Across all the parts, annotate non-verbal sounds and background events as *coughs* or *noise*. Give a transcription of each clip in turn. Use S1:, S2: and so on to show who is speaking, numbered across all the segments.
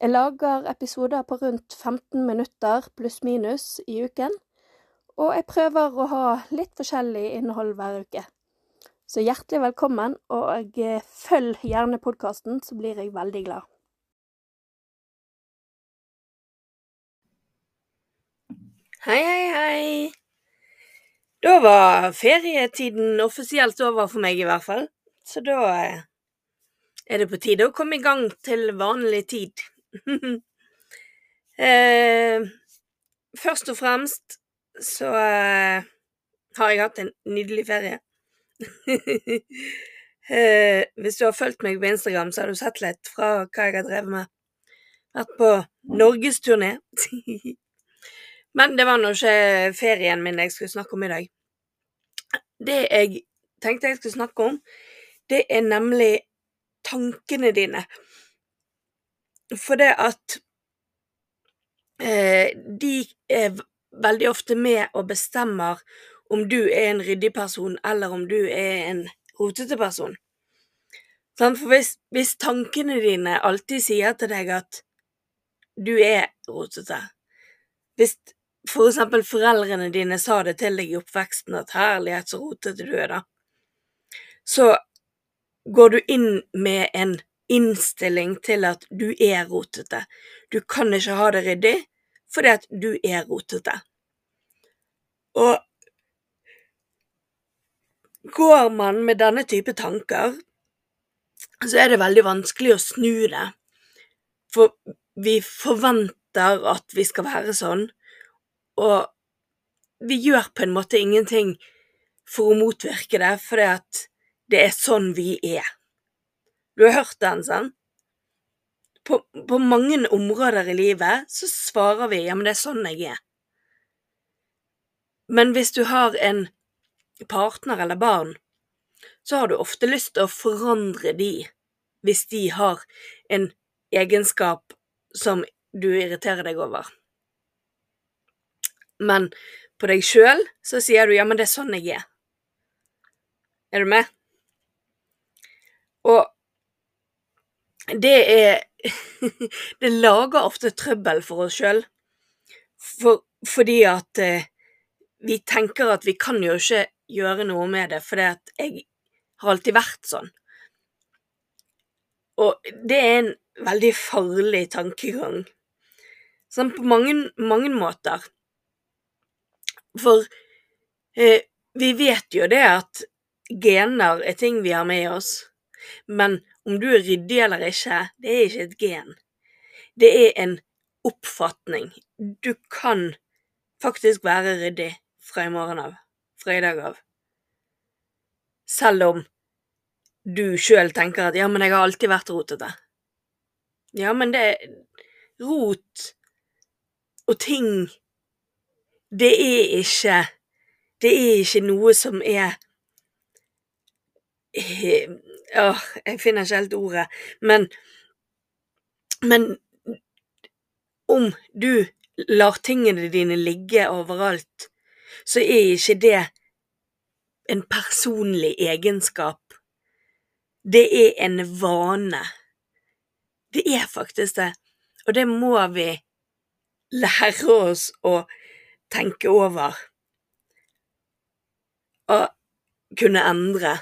S1: Jeg lager episoder på rundt 15 minutter pluss-minus i uken, og jeg prøver å ha litt forskjellig innhold hver uke. Så hjertelig velkommen, og eh, følg gjerne podkasten, så blir jeg veldig glad.
S2: Hei, hei, hei. Da var ferietiden offisielt over for meg, i hvert fall. Så da eh, er det på tide å komme i gang til vanlig tid. *laughs* eh, først og fremst så eh, har jeg hatt en nydelig ferie. *laughs* Eh, hvis du har fulgt meg på Instagram, så har du sett litt fra hva jeg har drevet med. Vært på norgesturné. *laughs* Men det var nå ikke ferien min jeg skulle snakke om i dag. Det jeg tenkte jeg skulle snakke om, det er nemlig tankene dine. For det at eh, de er veldig ofte med og bestemmer om du er en ryddig person, eller om du er en rotete person. For hvis, hvis tankene dine alltid sier til deg at du er rotete, hvis for eksempel foreldrene dine sa det til deg i oppveksten at herlighet, så rotete du er, da, så går du inn med en innstilling til at du er rotete. Du kan ikke ha det ryddig fordi at du er rotete. Og Går man med denne type tanker, så er det veldig vanskelig å snu det. For vi forventer at vi skal være sånn, og vi gjør på en måte ingenting for å motvirke det, fordi at det er sånn vi er. Du har hørt den, sant? På, på mange områder i livet så svarer vi ja, men det er sånn jeg er. Men hvis du har en partner eller barn, så har du ofte lyst til å forandre de hvis de har en egenskap som du irriterer deg over. Men på deg sjøl så sier du ja, men det er sånn jeg er. Er du med? Og det er *laughs* Det lager ofte trøbbel for oss sjøl, for, fordi at eh, vi tenker at vi kan jo ikke gjøre noe med det, fordi at jeg har alltid vært sånn. Og det er en veldig farlig tankegang. Sånn på mange, mange måter. For eh, vi vet jo det at gener er ting vi har med oss, men om du er ryddig eller ikke, det er ikke et gen. Det er en oppfatning. Du kan faktisk være ryddig fra i morgen av fra i dag av. Selv om du sjøl tenker at ja, men jeg har alltid vært rotete. Ja, men det Rot og ting Det er ikke Det er ikke noe som er Åh, jeg finner ikke helt ordet, men Men om du lar tingene dine ligge overalt, så er ikke det en personlig egenskap. Det er en vane. Det er faktisk det, og det må vi lære oss å tenke over og kunne endre.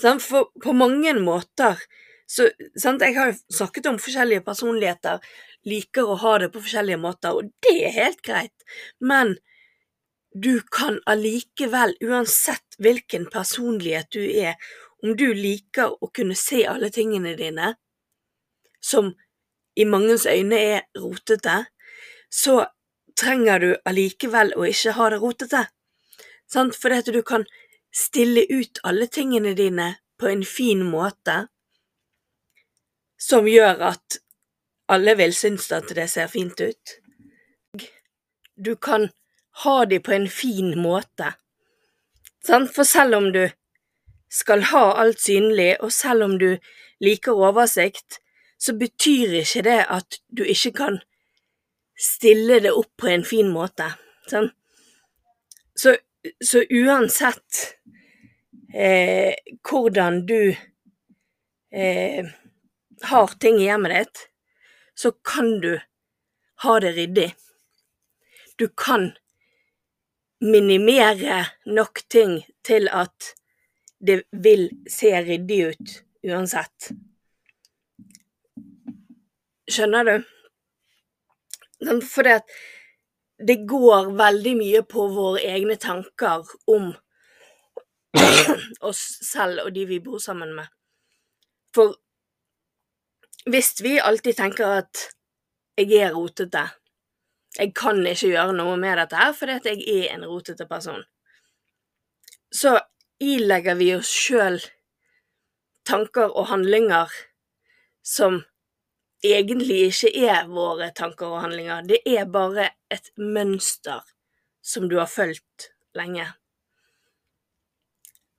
S2: For på mange måter så Jeg har jo snakket om forskjellige personligheter, liker å ha det på forskjellige måter, og det er helt greit, men du kan allikevel, uansett hvilken personlighet du er, om du liker å kunne se alle tingene dine, som i mangens øyne er rotete, så trenger du allikevel å ikke ha det rotete, sant, fordi at du kan stille ut alle tingene dine på en fin måte, som gjør at alle vil synes at det ser fint ut. Du kan ha de på en fin måte. For selv om du skal ha alt synlig, og selv om du liker oversikt, så betyr ikke det at du ikke kan stille det opp på en fin måte. Sant? Så, så uansett eh, hvordan du eh, har ting i hjemmet ditt, så kan du ha det ryddig. Du kan minimere nok ting til at det vil se ryddig ut uansett. Skjønner du? For det, går veldig mye på våre egne tanker om *coughs* oss selv og de vi bor sammen med. For hvis vi alltid tenker at jeg er rotete, jeg kan ikke gjøre noe med dette her fordi at jeg er en rotete person, så ilegger vi oss sjøl tanker og handlinger som egentlig ikke er våre tanker og handlinger. Det er bare et mønster som du har fulgt lenge.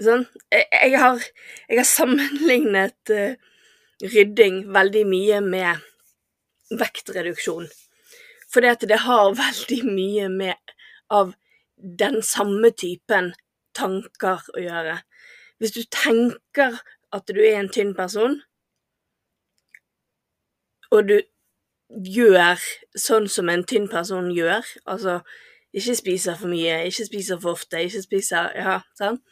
S2: Sånn? Jeg, jeg, har, jeg har, sammenlignet uh, rydding veldig mye med vektreduksjon. Fordi at det har *laughs* veldig mye med av den samme typen tanker å gjøre. Hvis du tenker at du er en tynn person, og du gjør sånn som en tynn person gjør, altså ikke spiser for mye, ikke spiser for ofte, ikke spiser Ja, sant?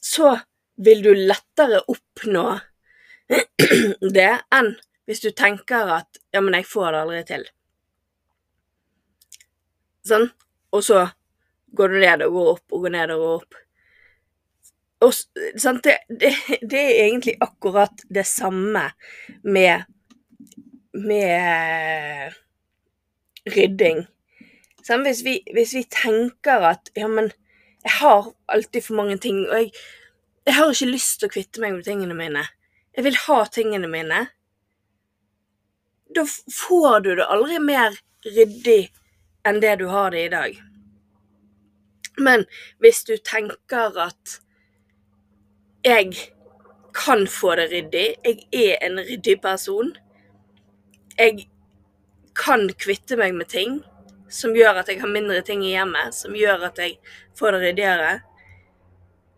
S2: Så vil du lettere oppnå *clears throat* det enn hvis du tenker at ja, men jeg får det aldri til. Sånn? Og så går du ned og går opp og går ned og går opp. Og, sant? Det, det, det er egentlig akkurat det samme med med rydding. Sånn, hvis, vi, hvis, vi, tenker at ja, men jeg har alltid for mange ting, og jeg, jeg har ikke lyst til å kvitte meg med tingene mine. Jeg vil ha tingene mine. Da får du det aldri mer ryddig enn det du har det i dag. Men hvis du tenker at jeg kan få det ryddig, jeg er en ryddig person, jeg kan kvitte meg med ting som gjør at jeg har mindre ting i hjemmet, som gjør at jeg får det ryddigere,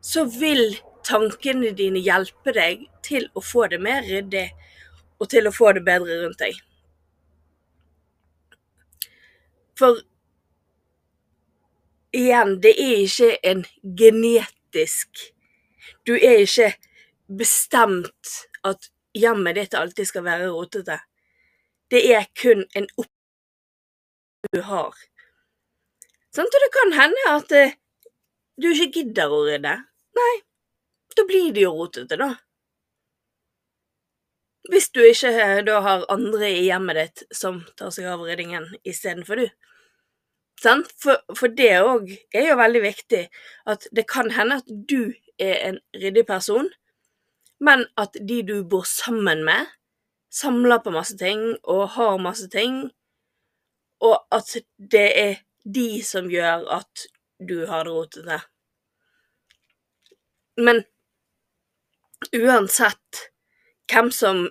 S2: så vil tankene dine hjelpe deg til å få det mer ryddig, og til å få det bedre rundt deg. For igjen, det er ikke en genetisk Du er ikke bestemt at hjemmet ditt alltid skal være rotete. Det er kun en oppgave du har. Sånn, og det kan hende at eh, du ikke gidder å rydde. Nei, da blir det jo rotete, da. Hvis du ikke eh, da har andre i hjemmet ditt som tar seg av ryddingen istedenfor du. Sant? For, for det òg er jo veldig viktig, at det kan hende at du er en ryddig person, men at de du bor sammen med, samler på masse ting og har masse ting, og at det er de som gjør at du har det rotete. Men uansett hvem som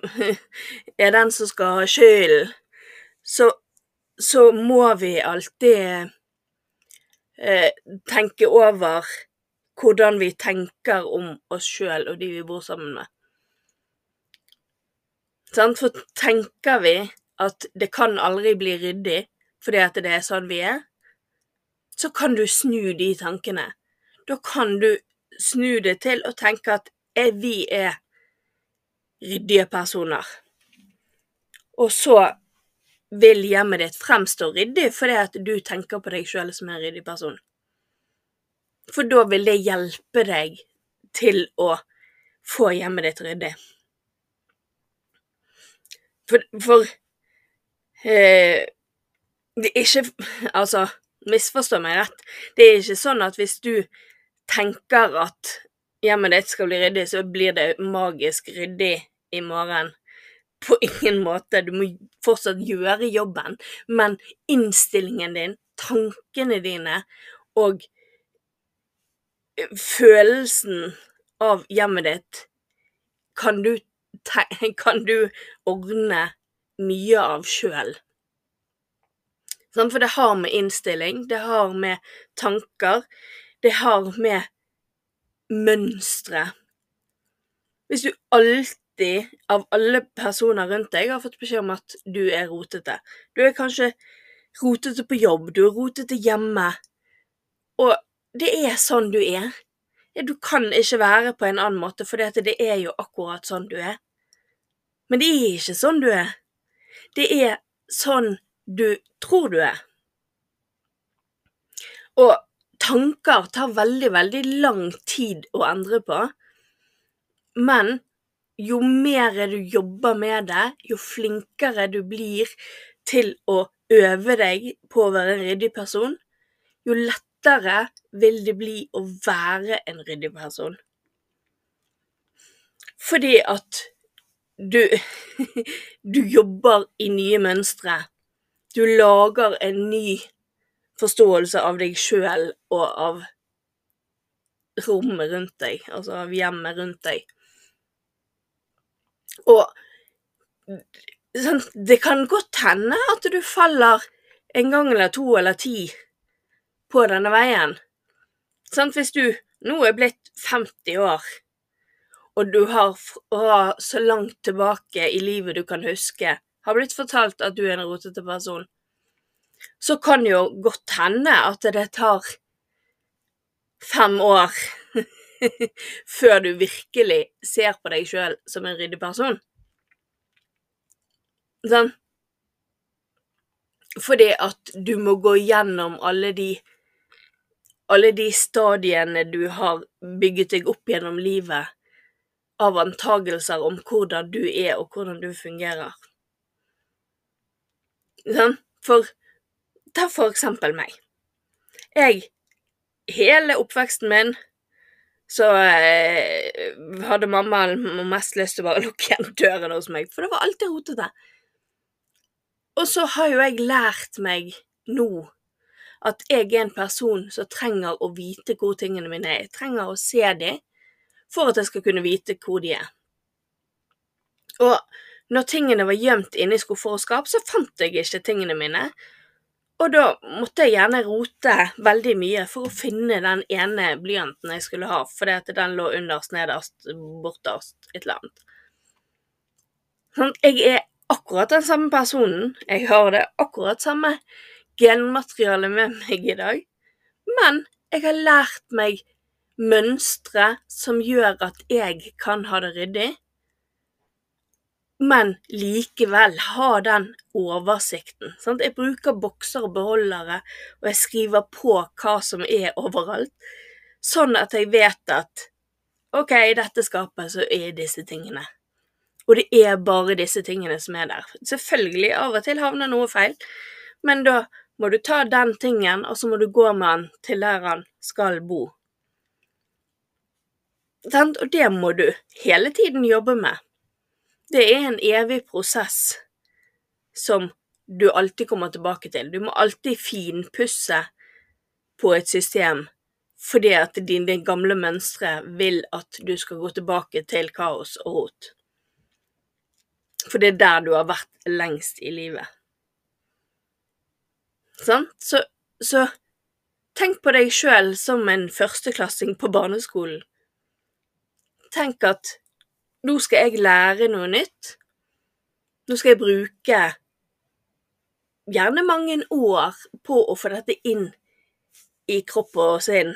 S2: *laughs* er den som skal ha skylden, så, så, må vi alltid eh, tenke over hvordan vi tenker om oss sjøl og de vi bor sammen med. For tenker vi at det kan aldri bli ryddig fordi at det er sånn vi er, så kan du snu de tankene. Da kan du snu det til å tenke at vi er ryddige personer. Og så vil hjemmet ditt fremstå ryddig fordi at du tenker på deg sjøl som en ryddig person. For da vil det hjelpe deg til å få hjemmet ditt ryddig. For, for eh, det er ikke Altså, misforstå meg rett. Det er ikke sånn at hvis du tenker at hjemmet ditt skal bli ryddig, så blir det magisk ryddig i morgen. på ingen måte. Du må fortsatt gjøre jobben, men innstillingen din, tankene dine og eh, følelsen av hjemmet ditt kan du, *laughs* kan du ordne mye av sjøl. For det har med innstilling, det har med tanker, det har med mønstre. Hvis du alltid, av alle personer rundt deg, har fått beskjed om at du er rotete Du er kanskje rotete på jobb, du er rotete hjemme, og det er sånn du er. Du kan ikke være på en annen måte, for det er jo akkurat sånn du er. Men det er ikke sånn du er. Det er sånn du tror du er. Og tanker tar veldig, veldig lang tid å endre på, men jo mer du jobber med det, jo flinkere du blir til å øve deg på å være en ryddig person, jo lettere vil det bli å være en ryddig person. Fordi at du *laughs* Du jobber i nye mønstre. Du lager en ny forståelse av deg sjøl og av rommet rundt deg, altså av hjemmet rundt deg. Og sånn, det kan godt hende at du faller en gang eller to eller ti på denne veien. Sant? hvis du nå er blitt 50 år, og du har fra så langt tilbake i livet du kan huske, har blitt fortalt at du er en rotete person, så kan jo godt hende at det tar fem år *laughs* før du virkelig ser på deg sjøl som en ryddig person. Sånn. Fordi at du må gå gjennom alle de alle de stadiene du har bygget deg opp gjennom livet av antagelser om hvordan du er og hvordan du fungerer. Sånn? For ta for eksempel meg. Jeg, hele oppveksten min, så eh, hadde mamma mest lyst til å bare lukke igjen døren hos meg, for det var alltid rotete. Og så har jo jeg lært meg nå at jeg er en person som trenger å vite hvor tingene mine er. Jeg trenger å se dem for at jeg skal kunne vite hvor de er. Og når tingene var gjemt inne i skuffer og skap, så fant jeg ikke tingene mine. Og da måtte jeg gjerne rote veldig mye for å finne den ene blyanten jeg skulle ha, fordi at den lå underst, nederst, borterst, et eller annet. Sånn, jeg er akkurat den samme personen, jeg har det akkurat samme genmaterialet med meg i dag, men jeg har lært meg mønstre som gjør at jeg kan ha det ryddig, men likevel ha den oversikten. Sant? Jeg bruker bokser og beholdere, og jeg skriver på hva som er overalt, sånn at jeg vet at OK, i dette skapet så er disse tingene. Og det er bare disse tingene som er der. Selvfølgelig, av og til havner noe feil, men da må du ta den tingen, og så må du gå med den til der han skal bo. Og det må du hele tiden jobbe med. Det er en evig prosess som du alltid kommer tilbake til. Du må alltid finpusse på et system fordi at dine gamle mønstre vil at du skal gå tilbake til kaos og rot. For det er der du har vært lengst i livet. Sånn? Så, så tenk på deg sjøl som en førsteklassing på barneskolen. Tenk at nå skal jeg lære noe nytt. Nå skal jeg bruke gjerne mange år på å få dette inn i kropp og sinn.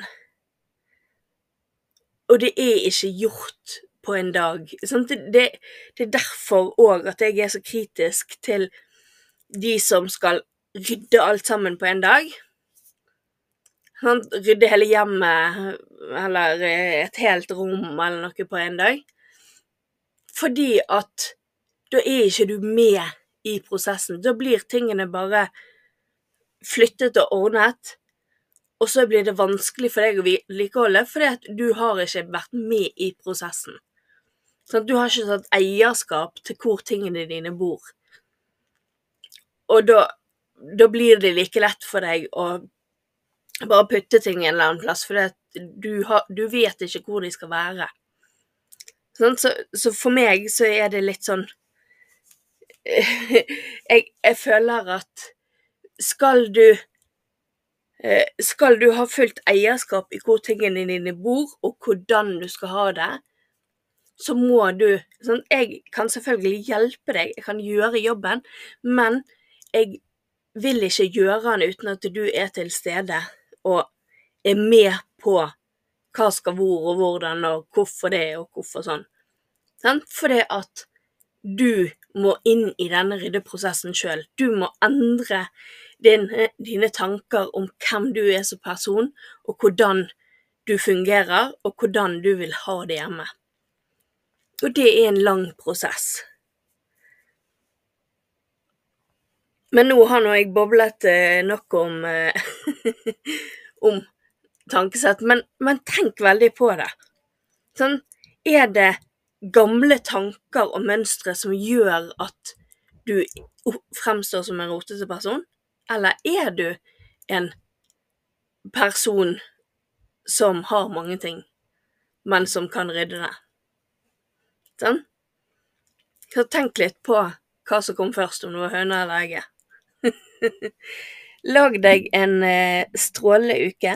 S2: Og det er ikke gjort på en dag. Det, det, det, er derfor òg at jeg er så kritisk til de som skal rydde alt sammen på en dag. Rydde hele hjemmet eller et helt rom eller noe på en dag. Fordi at da er ikke du med i prosessen. Da blir tingene bare flyttet og ordnet, og så blir det vanskelig for deg å vedlikeholde fordi at du har ikke vært med i prosessen. Sånn, du har ikke tatt eierskap til hvor tingene dine bor. Og da, da blir det like lett for deg å bare putte ting en eller annen plass, for du, har, du vet ikke hvor de skal være. Så, så, for meg så er det litt sånn *laughs* jeg, jeg føler at skal du eh, skal du ha fullt eierskap i hvor tingene dine bor, og hvordan du skal ha det, så må du sånn, Jeg kan selvfølgelig hjelpe deg, jeg kan gjøre jobben, men jeg vil ikke gjøre den uten at du er til stede og er med på hva skal hvor og hvordan og hvorfor det og hvorfor sånn. Fordi at du må inn i denne ryddeprosessen sjøl. Du må endre dine, dine tanker om hvem du er som person, og hvordan du fungerer, og hvordan du vil ha det hjemme. Og det er en lang prosess. Men nå har nå jeg boblet eh, nok om, eh, *laughs* om tankesett, men, men, tenk veldig på det. Sånn, er det gamle tanker og mønstre som gjør at du fremstår som en rotete person, eller er du en person som har mange ting, men som kan rydde det? Sånn? Så tenk litt på hva som kom først, om det var høna eller egget. *laughs* Lag deg en eh, strålende uke,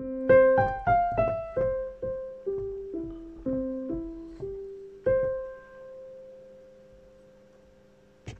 S1: Thank you.